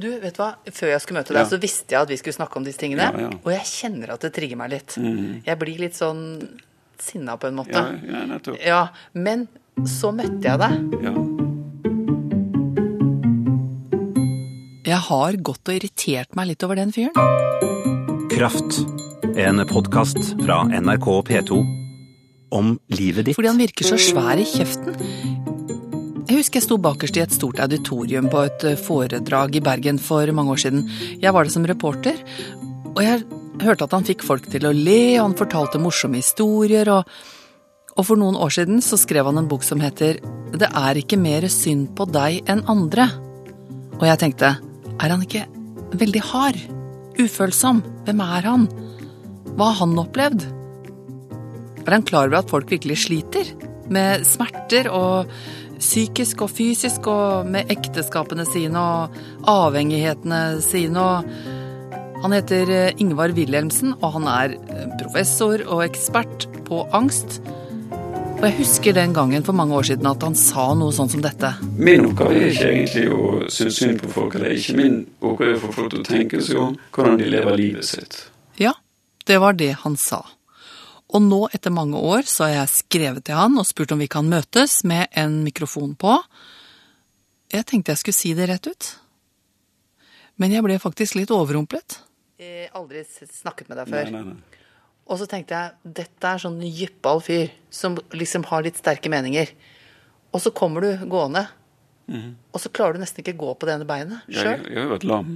Du, vet du hva? Før jeg skulle møte deg, Ja. så visste jeg at vi skulle snakke om disse tingene. Ja, ja. Og jeg kjenner at det trigger meg litt. Jeg blir litt sånn sinna på en måte. Ja, ja nettopp. Ja, men så møtte jeg deg. Ja. Jeg har gått og irritert meg litt over den fyren. Kraft. En podkast fra NRK P2 om livet ditt. Fordi han virker så svær i kjeften. Jeg husker jeg sto bakerst i et stort auditorium på et eh, foredrag i Bergen for mange år siden. Jeg var det som reporter, og jeg hørte at han fikk folk til å le, og han fortalte morsomme historier, og, og for noen år siden så skrev han en bok som heter Det er ikke mer synd på deg enn andre. Og jeg tenkte, er han ikke veldig hard? Ufølsom? Hvem er han? Hva har han opplevd? Er han klar over at folk virkelig sliter? Med smerter og psykisk og fysisk, og med ekteskapene sine og avhengighetene sine og Han heter eh, Ingvar Wilhelmsen, og han er eh, professor og ekspert på angst. Og jeg husker den gangen for mange år siden at han sa noe sånn som dette. Min oppgave er ikke egentlig å synes synd på folk eller ikke. Min oppgave er å få folk til å tenke seg om hvordan de lever livet sitt. Ja, det var det han sa. Og nå, etter mange år, så har jeg skrevet til han og spurt om vi kan møtes med en mikrofon på. Jeg tenkte jeg skulle si det rett ut. Men jeg ble faktisk litt overrumplet. Jeg har aldri snakket med deg Nei, nei, nei. Og så tenkte jeg, dette er sånn gyppal fyr som liksom har litt sterke meninger. Og så kommer du gående, og så klarer du nesten ikke gå på det ene beinet Jeg, sjøl. jeg har jo vært lam.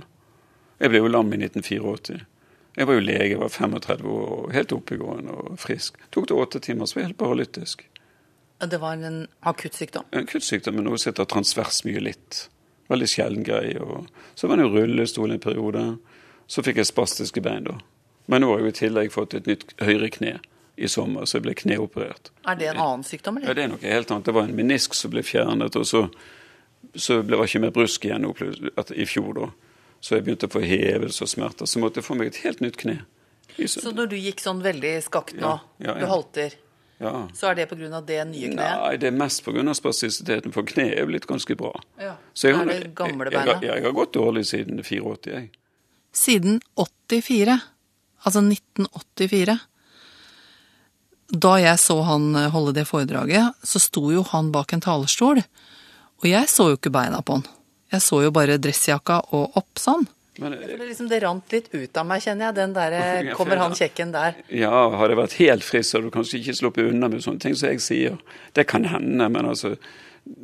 Jeg ble jo lam i 1984. Jeg var jo lege, jeg var 35 år og helt oppegående og frisk. Tok det åtte timer, så var jeg helt paralytisk. Det var en akutt sykdom. En akutt sykdom, men noe som heter transversmyelitt. Veldig sjelden greie. Så var det jo rullestol en periode. Så fikk jeg spastiske bein, da. Men nå har jeg i tillegg fått et nytt høyre kne i sommer, så jeg ble kneoperert. Er det en annen sykdom, Ja, eller? det er noe helt annet. Det var en menisk som ble fjernet, og så, så ble det ikke mer brusk igjen i fjor, da. Så jeg begynte å få hevelse og smerter. Så måtte jeg få meg et helt nytt kne. Så- når du gikk sånn veldig skakt nå, Ja, ja, ja. du halter, ja. så er det pga. det nye kneet? Nei, det er mest pga. spastisiteten, for kneet er blitt ganske bra. Ja. Så jeg, er det gamle jeg, jeg, beina? jeg, jeg har gått dårlig siden 84, jeg. Siden 84. Altså 1984. Da jeg så han eh, holde det foredraget, så sto jo han bak en talerstol. Og jeg så jo ikke beina på han. Jeg så jo bare dressjakka og opp sånn. Men, det, liksom, det rant litt ut av meg, kjenner jeg. Den der, Kommer han kjekken der? ja, hadde jeg vært helt frisk, hadde du kanskje ikke sluppet unna med sånne ting som jeg sier. Det kan hende, men altså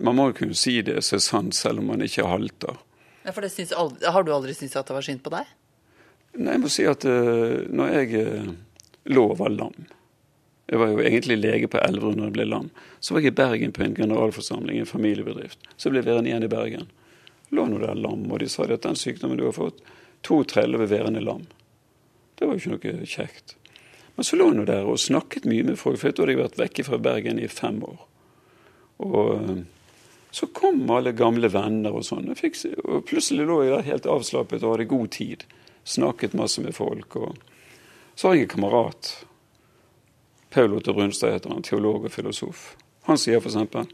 Man må jo kunne si det som er sant, selv om man ikke halter. Ja, for det syns aldri, har du aldri syntes at det var synd på deg? Nei, jeg må si at eh, når jeg uh, lå og var lam Jeg var jo egentlig lege på Elverum når jeg ble lam. Så var jeg i Bergen på en generalforsamling i en familiebedrift. Så ble jeg værende igjen i Bergen. Lå nå der lam, og de sa at den sykdommen du har fått, to treller ved værende lam. Det var jo ikke noe kjekt. Men så lå hun der og snakket mye med folk, for da hadde jeg vært vekk fra Bergen i fem år. Og eh, så kom alle gamle venner og sånn. Og plutselig lå jeg der helt avslappet og hadde god tid. Snakket masse med folk. Og så har jeg en kamerat. Paul Otto Brunstad heter han, teolog og filosof. Han sier for eksempel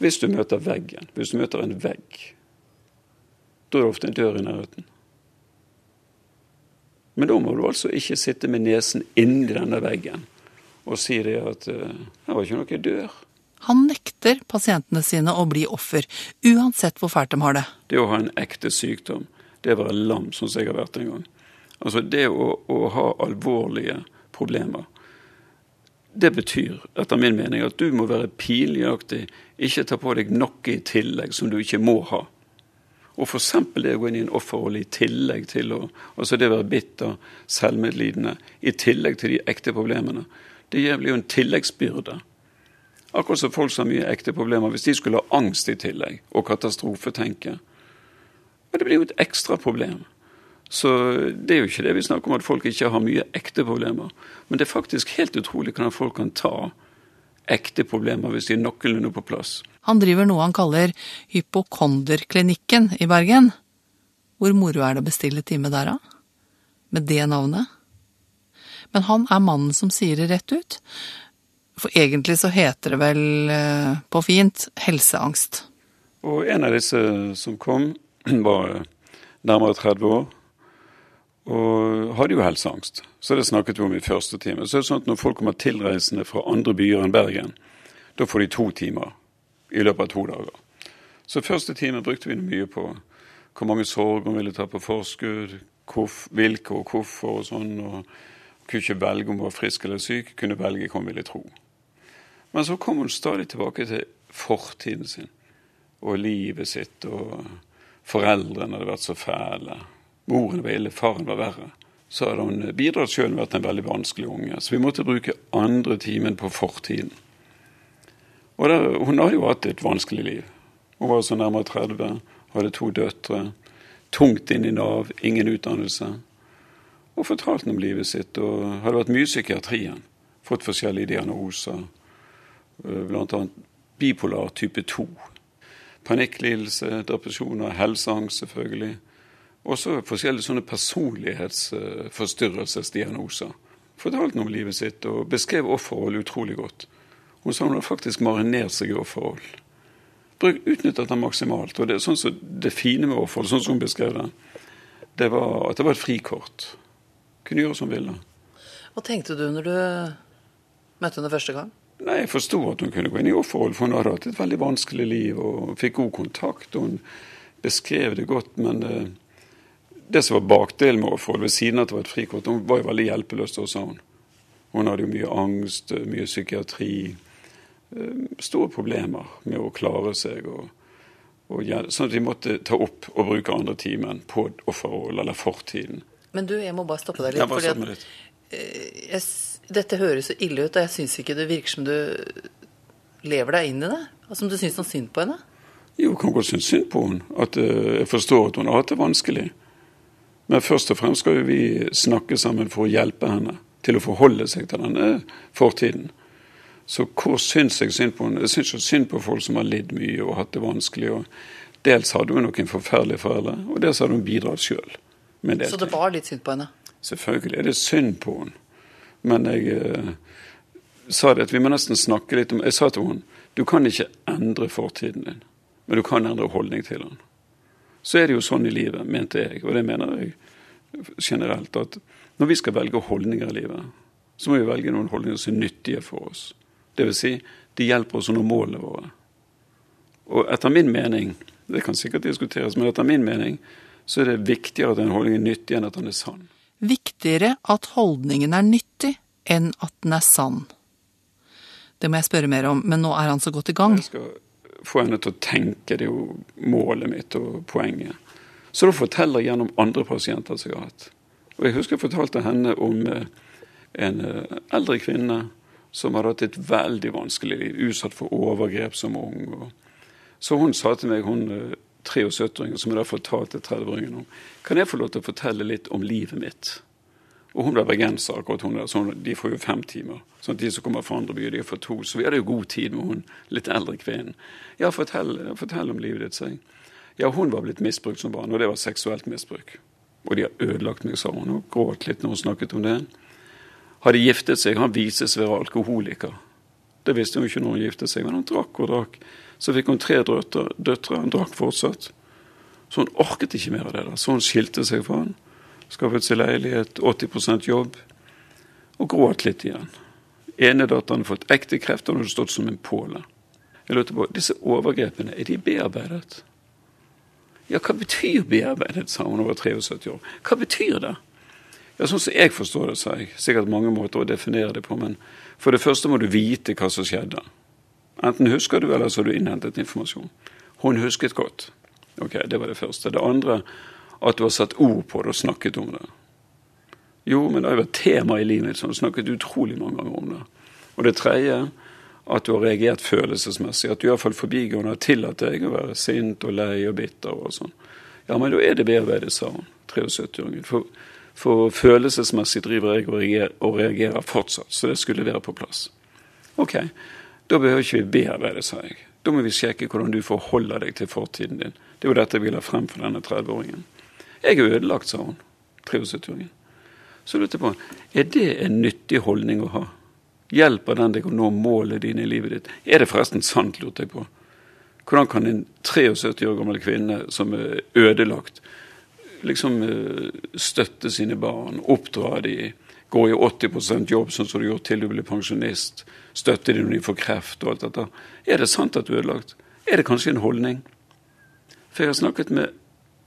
hvis du møter veggen, hvis du møter en vegg, da er det ofte en dør i nærheten. Men da må du altså ikke sitte med nesen inni denne veggen og si det at her det var ikke noe dør. Han nekter pasientene sine å bli offer, uansett hvor fælt de har det. Det å ha en ekte sykdom, det å være lam, sånn som jeg har vært en gang. Altså det å, å ha alvorlige problemer, det betyr etter min mening at du må være pinligaktig, ikke ta på deg noe i tillegg som du ikke må ha. Og f.eks. det å gå inn i en offerrolle i tillegg til å Altså det å være bitter, selvmedlidende, i tillegg til de ekte problemene. Det blir jo en tilleggsbyrde. Akkurat som folk som har mye ekte problemer. Hvis de skulle ha angst i tillegg, og katastrofetenke, Og det blir jo et ekstra problem. Så det er jo ikke det vi snakker om at folk ikke har mye ekte problemer. Men det er faktisk helt utrolig hvordan folk kan ta ekte problemer hvis de er noenlunde på plass. Han driver noe han kaller Hypokonderklinikken i Bergen. Hvor moro er det å bestille time der, da? Med det navnet? Men han er mannen som sier det rett ut. For egentlig så heter det vel eh, på fint helseangst. Og en av disse som kom, var nærmere 30 år. Og hadde jo helseangst. Så det snakket vi om i første time. Så er det sånn at når folk kommer tilreisende fra andre byer enn Bergen, da får de to timer i løpet av to dager. Så første time brukte vi mye på hvor mange sorg hun ville ta på forskudd, hvilke og hvorfor og sånn. og Kunne ikke velge om hun var frisk eller syk, kunne velge hva hun ville tro. Men så kom hun stadig tilbake til fortiden sin og livet sitt. og Foreldrene hadde vært så fæle. Moren var ille, faren var verre. Så hadde hun bidratt sjøl vært en veldig vanskelig unge. Så vi måtte bruke andre timen på fortiden. Og der, Hun har jo hatt et vanskelig liv. Hun var så nærmere 30, hadde to døtre. Tungt inn i Nav, ingen utdannelse. Og fortalte om livet sitt. Og hadde vært mye i psykiatrien. Fått forskjellige diagnoser. Eh, Bl.a. bipolar type 2. Panikklidelse, depresjoner, helseangst selvfølgelig. Også forskjellige sånne personlighetsforstyrrelsesdiagnoser. Fortalte om livet sitt og beskrev offerhold utrolig godt. Hun sa hun hadde faktisk marinert seg i offerhold. Utnyttet den maksimalt. Og det, sånn som det fine med offerhold, sånn som hun beskrev det, det var at det var et frikort. Kunne gjøre som hun ville. Hva tenkte du når du møtte henne første gang? Nei, Jeg forsto at hun kunne gå inn i offerhold, for hun hadde hatt et veldig vanskelig liv og fikk god kontakt. og Hun beskrev det godt, men det, det som var bakdelen med offerroll, ved siden av at det var et frikort, hun var jo veldig hjelpeløs, sa hun. Hun hadde jo mye angst, mye psykiatri. Store problemer med å klare seg. og, og Sånn at de måtte ta opp og bruke andre timen på offerrollen eller fortiden. Men du, jeg må bare stoppe deg litt. Jeg bare fordi at, litt. jeg, dette høres så ille ut, og jeg syns ikke det virker som du lever deg inn i det. Som du syns noe synd på henne. Jo, jeg kan godt synes synd på henne. At uh, jeg forstår at hun har hatt det vanskelig. Men først og fremst skal vi snakke sammen for å hjelpe henne til å forholde seg til denne fortiden. Så hvor syns jeg synd på henne? Jeg syns jo synd på folk som har lidd mye og hatt det vanskelig. og Dels hadde hun noen forferdelige foreldre, og dels hadde hun bidratt sjøl. Så det var litt synd på henne? Selvfølgelig er det synd på henne. Men jeg eh, sa det at vi må nesten snakke litt om Jeg sa til henne du kan ikke endre fortiden din, men du kan endre holdning til den. Så er det jo sånn i livet, mente jeg, og det mener jeg generelt, at når vi skal velge holdninger i livet, så må vi velge noen holdninger som er nyttige for oss. Det vil si, de hjelper oss å nå målene våre. Og etter min mening, det kan sikkert diskuteres, men etter min mening så er det viktigere at en holdning er nyttig enn at den er sann. Viktigere at holdningen er nyttig enn at den er sann. Det må jeg spørre mer om, men nå er han så godt i gang. Jeg skal få henne til å tenke, det er jo målet mitt og poenget. Så da forteller jeg gjennom andre pasienter som jeg har hatt. Og Jeg husker jeg fortalte henne om eh, en eh, eldre kvinne som hadde hatt et veldig vanskelig liv, utsatt for overgrep som ung. Så hun sa til meg, hun 73-åringen som jeg da fortalte 30-åringen om, kan jeg få lov til å fortelle litt om livet mitt? Og hun ble bergenser, akkurat hun der, så de får jo fem timer. Sånn at de som kommer fra andre byer, de får to. Så vi hadde jo god tid med hun litt eldre kvinnen. Ja, fortell, fortell om livet ditt, sa jeg. Ja, hun var blitt misbrukt som barn, og det var seksuelt misbruk. Og de har ødelagt meg, sa hun, og gråt litt når hun snakket om det. Hadde giftet seg, han viste seg å være alkoholiker. Det visste hun ikke når hun giftet seg, men han drakk og drakk. Så fikk hun tre døtre, døtre han drakk fortsatt. Så hun orket ikke mer av det. der. Så hun skilte seg fra han, skaffet seg leilighet, 80% jobb, og gråt litt igjen. Enedatteren fått ekte kreft, og hun har stått som en påle. Jeg lurte på, Disse overgrepene, er de bearbeidet? Ja, hva betyr bearbeidet, sa hun over 73 år. Hva betyr det? Ja, Sånn som jeg forstår det, sa jeg. Sikkert mange måter å definere det på, men for det første må du vite hva som skjedde. Enten husker du, eller så har du innhentet informasjon. Hun husket godt. Ok, Det var det første. Det andre at du har satt ord på det og snakket om det. Jo, men det har jo vært tema i livet ditt, så du har snakket utrolig mange ganger om det. Og det tredje at du har reagert følelsesmessig. At du iallfall forbigående har tillatt deg å være sint og lei og bitter og sånn. Ja, men da er det bearbeidet, sa hun, 73-åringen. For, for, følelsesmessig driver jeg og reagerer, og reagerer fortsatt, så det skulle være på plass. Ok, da behøver ikke vi bearbeide, sa jeg. Da må vi sjekke hvordan du forholder deg til fortiden din. Det er jo dette vi ha frem for denne 30-åringen. Jeg er ødelagt, sa hun. 73-åringen. Så lurte jeg på er det en nyttig holdning å ha. Hjelper den deg å nå målet dine i livet ditt? Er det forresten sant, lurte jeg på. Hvordan kan en 73 år gammel kvinne som er ødelagt, liksom eh, støtte sine barn, oppdra de, gå i 80% jobb sånn som du gjorde til du ble pensjonist, støtte de når de får kreft og alt dette. Er det sant at du er ødelagt? Er det kanskje en holdning? For jeg har snakket med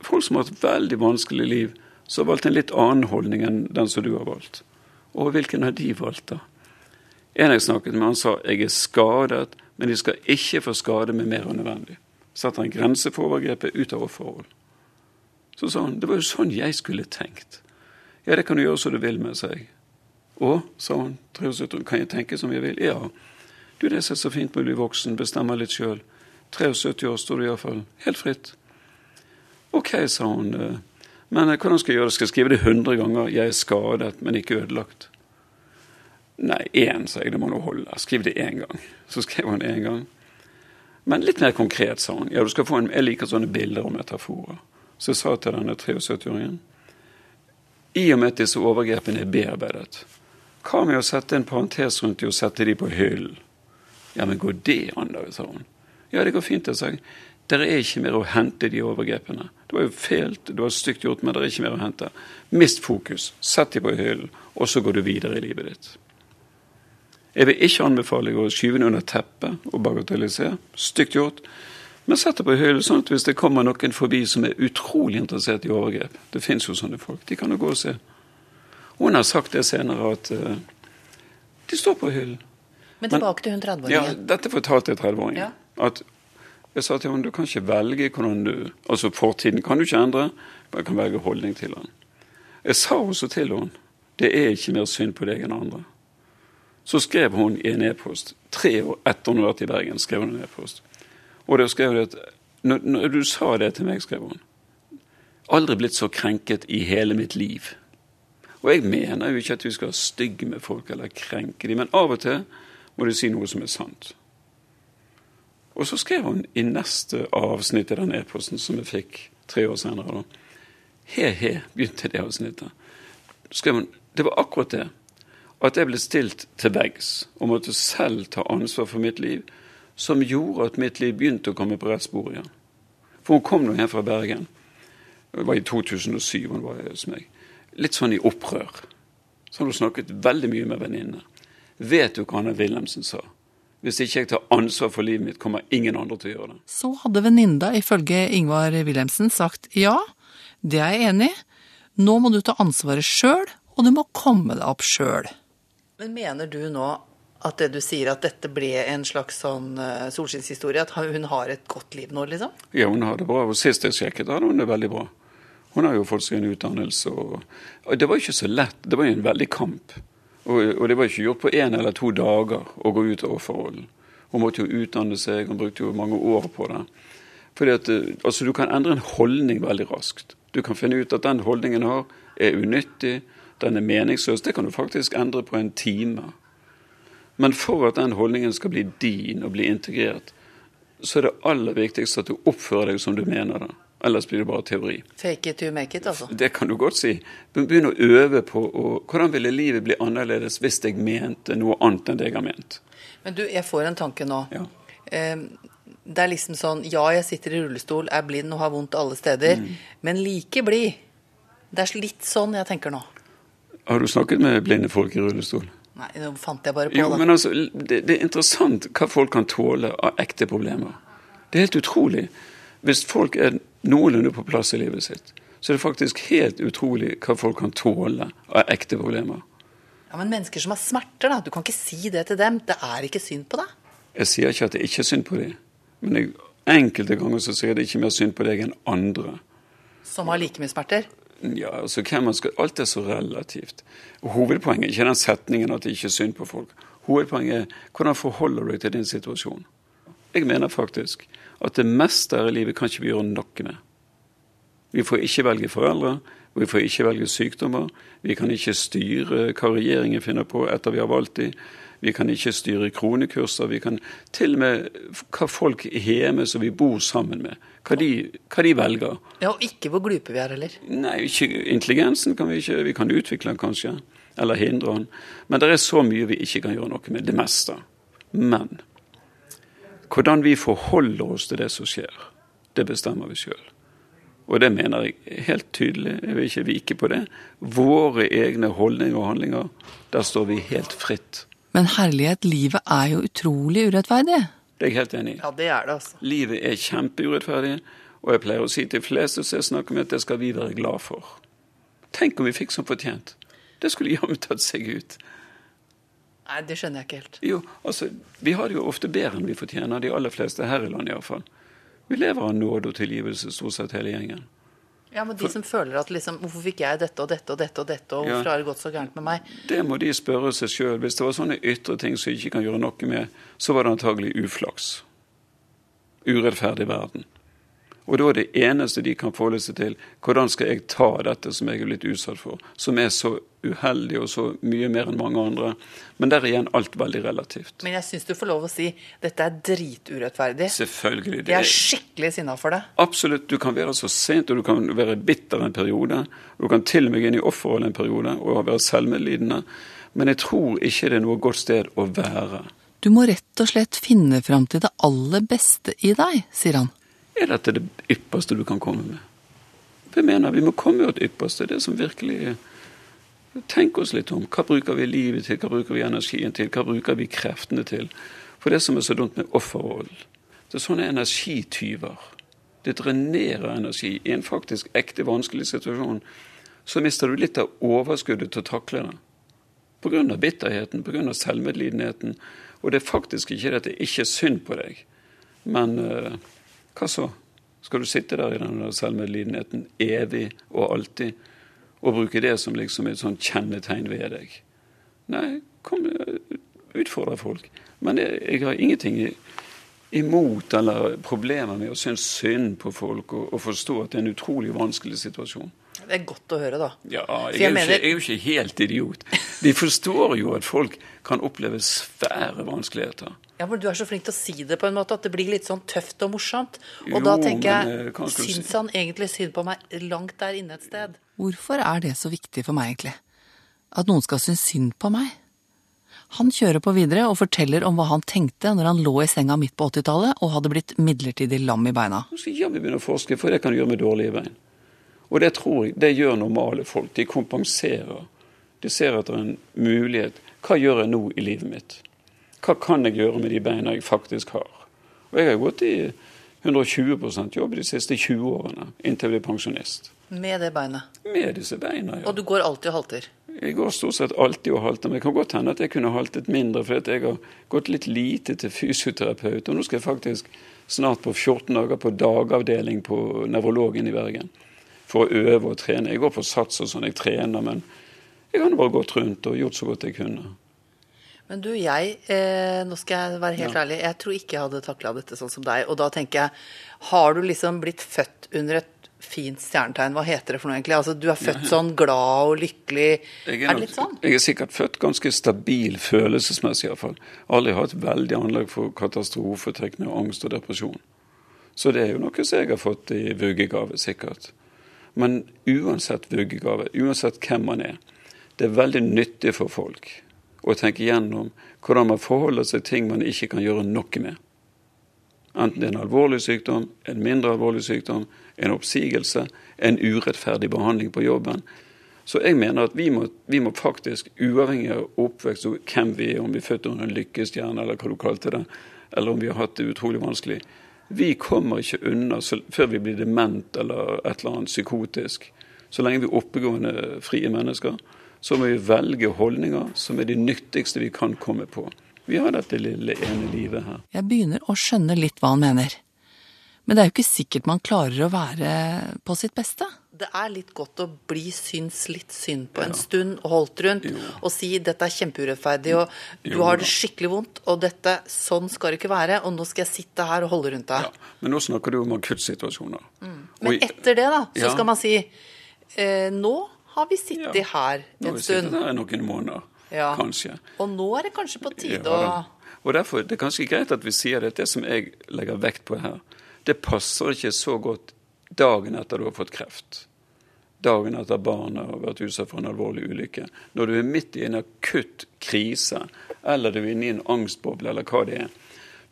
folk som har hatt veldig vanskelig liv, som har valgt en litt annen holdning enn den som du har valgt. Og hvilken har de valgt, da? En jeg snakket med, han sa jeg er skadet, men de skal ikke få skade meg mer enn nødvendig. Setter en grense for overgrepet utover forhold. Så sa han det var jo sånn jeg skulle tenkt. Ja, det kan du gjøre som du vil med, sa jeg. Å, sa han, 73, kan jeg tenke som jeg vil? Ja. Du, det er så fint med å bli voksen, bestemmer litt sjøl. 73 år står du iallfall helt fritt. OK, sa hun. Eh, men eh, hvordan skal jeg gjøre det? Skal jeg skrive det 100 ganger? Jeg er skadet, men ikke ødelagt. Nei, én, sa jeg. Det må nå holde. Skriv det én gang. Så skrev hun én gang. Men litt mer konkret, sa hun. Ja, du skal få en, Jeg liker sånne bilder og metaforer. Så jeg sa til denne 73-åringen i og med at disse overgrepene er bearbeidet, hva med å sette en parentes rundt dem og sette dem på hyllen? Ja, men går det an, da? sa hun. Ja, det går fint, jeg sa. Det er ikke mer å hente de overgrepene. Det var jo fælt, det var stygt gjort, men det er ikke mer å hente. Mist fokus, sett de på hyllen, og så går du videre i livet ditt. Jeg vil ikke anbefale å skyve den under teppet og bagatellisere. Stygt gjort. Men sett det på hyllen, sånn at hvis det kommer noen forbi som er utrolig interessert i overgrep Det fins jo sånne folk. De kan jo gå og se. Hun har sagt det senere, at uh, de står på hyllen. Men tilbake til hun 30-åringen. Ja, dette fortalte jeg 30-åringen. Ja. At jeg sa til henne du kan ikke velge hvordan du Altså fortiden kan du ikke endre, men jeg kan velge holdning til den. Jeg sa også til henne det er ikke mer synd på deg enn andre. Så skrev hun i en e-post, tre år etter hun hadde vært i Bergen, skrev hun en e-post. Og da skrev hun at når, når, du sa det til meg, skrev hun, aldri blitt så krenket i hele mitt liv. Og jeg mener jo ikke at vi skal være stygge med folk eller krenke dem, men av og til må du si noe som er sant. Og så skrev hun i neste avsnitt i den e-posten som jeg fikk tre år senere. He-he, begynte det avsnittet. skrev hun det var akkurat det at jeg ble stilt til veggs og måtte selv ta ansvar for mitt liv, som gjorde at mitt liv begynte å komme på rett spor igjen. For hun kom nå hjem fra Bergen. Det var i 2007 hun var hos meg. Litt sånn i opprør. Så hadde hun snakket veldig mye med venninnene. Vet du hva Anna Wilhelmsen sa? Hvis ikke jeg tar ansvar for livet mitt, kommer ingen andre til å gjøre det. Så hadde venninna ifølge Ingvar Wilhelmsen sagt ja, det er jeg enig i. Nå må du ta ansvaret sjøl, og du må komme deg opp sjøl. Men mener du nå at det du sier, at dette ble en slags sånn uh, solskinnshistorie? At hun har et godt liv nå, liksom? Ja, hun har det bra. Og sist jeg sjekket, hadde hun det veldig bra. Hun har jo fått seg en utdannelse. Og, og det var ikke så lett. Det var jo en veldig kamp. Og, og det var ikke gjort på én eller to dager å gå ut av offerrollen. Hun måtte jo utdanne seg, hun brukte jo mange år på det. Fordi at, eh, altså, Du kan endre en holdning veldig raskt. Du kan finne ut at den holdningen har, er unyttig, den er meningsløs. Det kan du faktisk endre på en time. Men for at den holdningen skal bli din og bli integrert, så er det aller viktigste at du oppfører deg som du mener det. Ellers blir det bare teori. Fake it to make it, altså? Det kan du godt si. Begynn å øve på å, hvordan ville livet bli annerledes hvis jeg mente noe annet enn det jeg har ment. Men du, jeg får en tanke nå. Ja. Det er liksom sånn Ja, jeg sitter i rullestol, er blind og har vondt alle steder, mm. men like blid. Det er litt sånn jeg tenker nå. Har du snakket med blinde folk i rullestol? Nei, nå fant jeg bare på jo, det. Men altså, det, det, er interessant hva folk kan tåle av ekte problemer. Det er helt utrolig. Hvis folk er noenlunde på plass i livet sitt, så er det faktisk helt utrolig hva folk kan tåle av ekte problemer. Ja, Men mennesker som har smerter, da. Du kan ikke si det til dem. Det er ikke synd på deg. Jeg sier ikke at det ikke er synd på dem. Men jeg, enkelte ganger så sier det ikke mer synd på deg enn andre. Som har like mye smerter? Ja, altså hvem man skal, Alt er så relativt. Hovedpoenget er ikke den setningen at det ikke er synd på folk. Hovedpoenget er hvordan forholder du deg til din situasjon. Jeg mener faktisk at det meste her i livet kan ikke vi gjøre noe med. Vi får ikke velge foreldre, vi får ikke velge sykdommer. Vi kan ikke styre hva regjeringen finner på etter vi har valgt dem. Vi kan ikke styre kronekurser. Vi kan til og med hva folk hjemme som vi bor sammen med, hva de, hva de velger. Ja, Og ikke hvor glupe vi er heller. Nei, ikke, intelligensen kan vi ikke Vi kan utvikle den kanskje, eller hindre den. Men det er så mye vi ikke kan gjøre noe med. Det meste. Men hvordan vi forholder oss til det som skjer, det bestemmer vi sjøl. Og det mener jeg helt tydelig, jeg vil ikke vike på det. Våre egne holdninger og handlinger, der står vi helt fritt. Men herlighet, livet er jo utrolig urettferdig. Det er jeg helt enig i. Ja, det er det, altså. Livet er kjempeurettferdig, og jeg pleier å si til de fleste som jeg snakker med, at det skal vi være glad for. Tenk om vi fikk som fortjent. Det skulle jammen tatt seg ut. Nei, det skjønner jeg ikke helt. Jo, altså, Vi har det jo ofte bedre enn vi fortjener, de aller fleste her i landet iallfall. Vi lever av nåde og tilgivelse, stort sett hele gjengen. Ja, men de som føler at liksom Hvorfor fikk jeg dette og dette og dette og dette, og Ja. hvorfor har det gått så gærent med meg? Det må de spørre seg sjøl. Hvis det var sånne ytre ting som vi ikke kan gjøre noe med, så var det antagelig uflaks. Urettferdig verden. Og da er det eneste de kan forholde seg til, hvordan skal jeg ta dette som jeg er blitt utsatt for, som er så uheldig og så mye mer enn mange andre. Men der er igjen alt veldig relativt. Men jeg syns du får lov å si dette er driturettferdig. Selvfølgelig. Jeg Det er er skikkelig sinna for det. Absolutt. Du kan være så sent, og du kan være bitter en periode. Du kan til og med gå inn i offerrollen en periode og være selvmedlidende. Men jeg tror ikke det er noe godt sted å være. Du må rett og slett finne fram til det aller beste i deg, sier han. Er dette det ypperste du kan komme med? Jeg mener, Vi må komme med det ypperste. Det som virkelig Tenk oss litt om. Hva bruker vi livet til? Hva bruker vi energien til? Hva bruker vi kreftene til? For det som er så dumt med offerrollen, det er sånne energityver. Det drenerer energi. I en faktisk ekte vanskelig situasjon så mister du litt av overskuddet til å takle det. Pga. bitterheten, pga. selvmedlidenheten. Og det er faktisk ikke det at det ikke er synd på deg. Men eh, hva så? Skal du sitte der i den selvmedlidenheten evig og alltid og bruke det som liksom et sånn kjennetegn ved deg? Nei, kom, utfordre folk. Men jeg, jeg har ingenting imot eller problemer med å synes synd på folk og, og forstå at det er en utrolig vanskelig situasjon. Det er godt å høre, da. Ja, jeg, er jo mener- ikke, er jo ikke helt idiot. De forstår jo at folk kan oppleve svære vanskeligheter. Ja, men Du er så flink til å si det på en måte at det blir litt sånn tøft og morsomt. Og Jo, da tenker men, eh, jeg, si? syns han egentlig synd på meg langt der inne et sted? Hvorfor er det så viktig for meg, egentlig? At noen skal synes synd på meg? Han kjører på videre og forteller om hva han tenkte når han lå i senga midt på 80-tallet og hadde blitt midlertidig lam i beina. Nå skal jeg begynne å forske, for det kan du gjøre med dårlige bein. Og det tror jeg, det gjør normale folk. De kompenserer. De ser etter en mulighet. Hva gjør jeg nå i livet mitt? Hva kan jeg gjøre med de beina jeg faktisk har? Og jeg har gått i 120% jobb de siste 20 årene, inntil jeg ble pensjonist. Med det beinet. Med disse beina, ja. Og du går alltid og halter. Jeg går stort sett alltid og halter, men det kan godt hende at jeg kunne haltet mindre, at jeg har gått litt lite til fysioterapeut. Og nå skal jeg faktisk snart på 14 dager på dagavdeling på nevrologen i Bergen for å øve og trene. Jeg går på sats og sånn, jeg trener, men jeg har bare gått rundt og gjort så godt jeg kunne. Men du, jeg, eh, nå skal jeg være helt ærlig, jeg tror ikke jeg hadde takla dette sånn som deg. Og da tenker jeg, har du liksom blitt født under et fint stjernetegn? Hva heter det for noe egentlig? Altså, du er født sånn glad og lykkelig. Er, er, det litt sånn? jeg er sikkert født ganske stabil følelsesmessig iallfall. Aldri hatt veldig anlegg for katastrofetenkning, angst og depresjon. Så det er jo noe som jeg har fått i vuggegave, sikkert. Men uansett vuggegave, uansett hvem man er, det er veldig nyttig for folk å tenke gjennom hvordan man forholder seg til ting man ikke kan gjøre noe med. Enten det er en alvorlig sykdom, en mindre alvorlig sykdom, en oppsigelse, en urettferdig behandling på jobben. Så jeg mener at vi må, vi må faktisk, uavhengig av oppvekst og hvem vi er, om vi er født under en lykkestjerne eller hva du kalte det, eller om vi har hatt det utrolig vanskelig, vi kommer ikke unna før vi blir dement eller et eller annet psykotisk. Så lenge vi er oppegående, frie mennesker, så må vi velge holdninger som er de nyttigste vi kan komme på. Vi har dette lille ene livet her. Jeg begynner å skjønne litt hva han mener. Men det er jo ikke sikkert man klarer å være på sitt beste. Det er litt godt å bli syns litt synd på en stund og holdt rundt og si dette er kjempeurettferdig og du Jo har det skikkelig vondt og dette, sånn skal det ikke være og nå skal jeg sitte her og holde rundt deg. Ja, men nå snakker du om akuttsituasjoner. Mm. Men etter det da, så Ja. skal man si eh, nå har vi sittet Ja. her Nå har en vi sittet her noen måneder, Ja. kanskje. Og nå er det kanskje på tide å. Og derfor det er kanskje greit at vi sier det. Det som jeg legger vekt på her, det passer ikke så godt dagen etter du har fått kreft. Dagen etter barnet har vært utsatt for en alvorlig ulykke. Når du er midt i en akutt krise, eller du er inne i en angstboble, eller hva det er.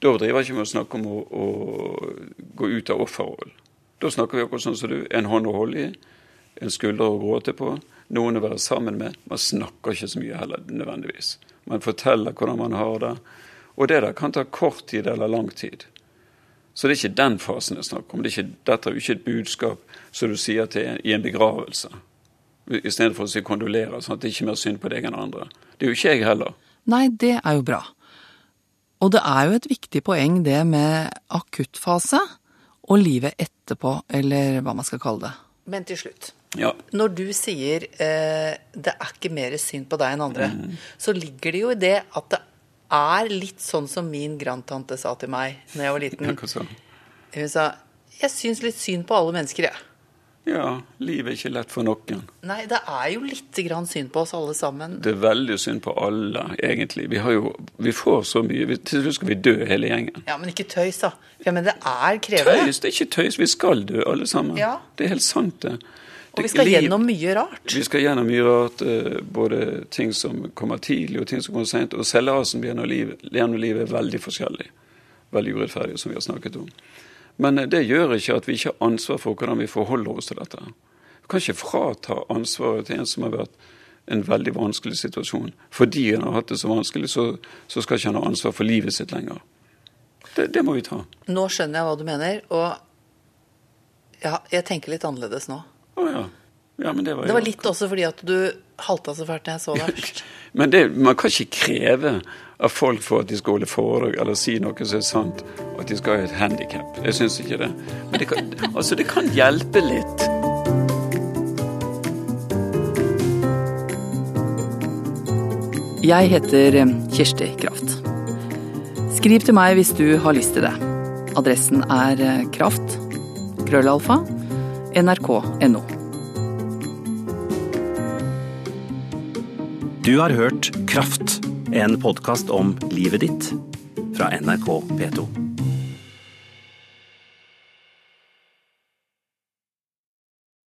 Da driver ikke med å snakke om å, å gå ut av offerrollen. Da snakker vi akkurat sånn som du. En hånd å holde i, en skulder å gråte på, noen å være sammen med. Man snakker ikke så mye heller nødvendigvis. Man forteller hvordan man har det. Og det der kan ta kort tid eller lang tid. Så det er ikke den fasen jeg snakker om. Det er ikke, dette er jo ikke et budskap som du sier til i en begravelse. I stedet for å si kondolerer, sånn at det er ikke er mer synd på deg enn andre. Det er jo ikke jeg heller. Nei, det er jo bra. Og det er jo et viktig poeng det med akuttfase og livet etterpå, eller hva man skal kalle det. Men til slutt. Ja. Når du sier eh, det er ikke mer synd på deg enn andre, mm. så ligger det jo i det at det er litt sånn som min grandtante sa til meg da jeg var liten. Hun sa jeg syns litt synd på alle mennesker, jeg. Ja, livet er ikke lett for noen. Nei, det er jo litt grann synd på oss alle sammen. Det er veldig synd på alle, egentlig. Vi, har jo, vi får så mye. Til slutt skal vi dø, hele gjengen. Ja, Men ikke tøys, da. Ja, men det er krevende. Tøys? Det er ikke tøys. Vi skal dø, alle sammen. Ja. Det er helt sant, det. Og vi skal liv, gjennom mye rart. Vi skal gjennom mye rart. Eh, både ting som kommer tidlig, og ting som kommer sent. Og selvrasen gjennom livet, gjennom livet er veldig forskjellig. Veldig urettferdig, som vi har snakket om. Men eh, det gjør ikke at vi ikke har ansvar for hvordan vi forholder oss til dette. Vi kan ikke frata ansvaret til en som har vært en veldig vanskelig situasjon. Fordi han har hatt det så vanskelig, så, så skal ikke han ha ansvar for livet sitt lenger. Det, det, må vi ta. Nå skjønner jeg hva du mener, og ja, jeg tenker litt annerledes nå. Å ja. ja men det var, det var litt også fordi at du halta så fælt da jeg så deg. først. men det, man kan ikke kreve av folk for at de skal holde foredrag eller si noe som er sant, at de skal ha et handikap. Jeg syns ikke det. Men det kan, altså, det kan hjelpe litt. Jeg heter Kjersti Kirsti Kraft. Skriv til meg hvis du har lyst til det. Adressen er eh, kraft. Krøllalfa. nrk.no. Du har hørt Kraft en podkast om livet ditt fra NRK P2.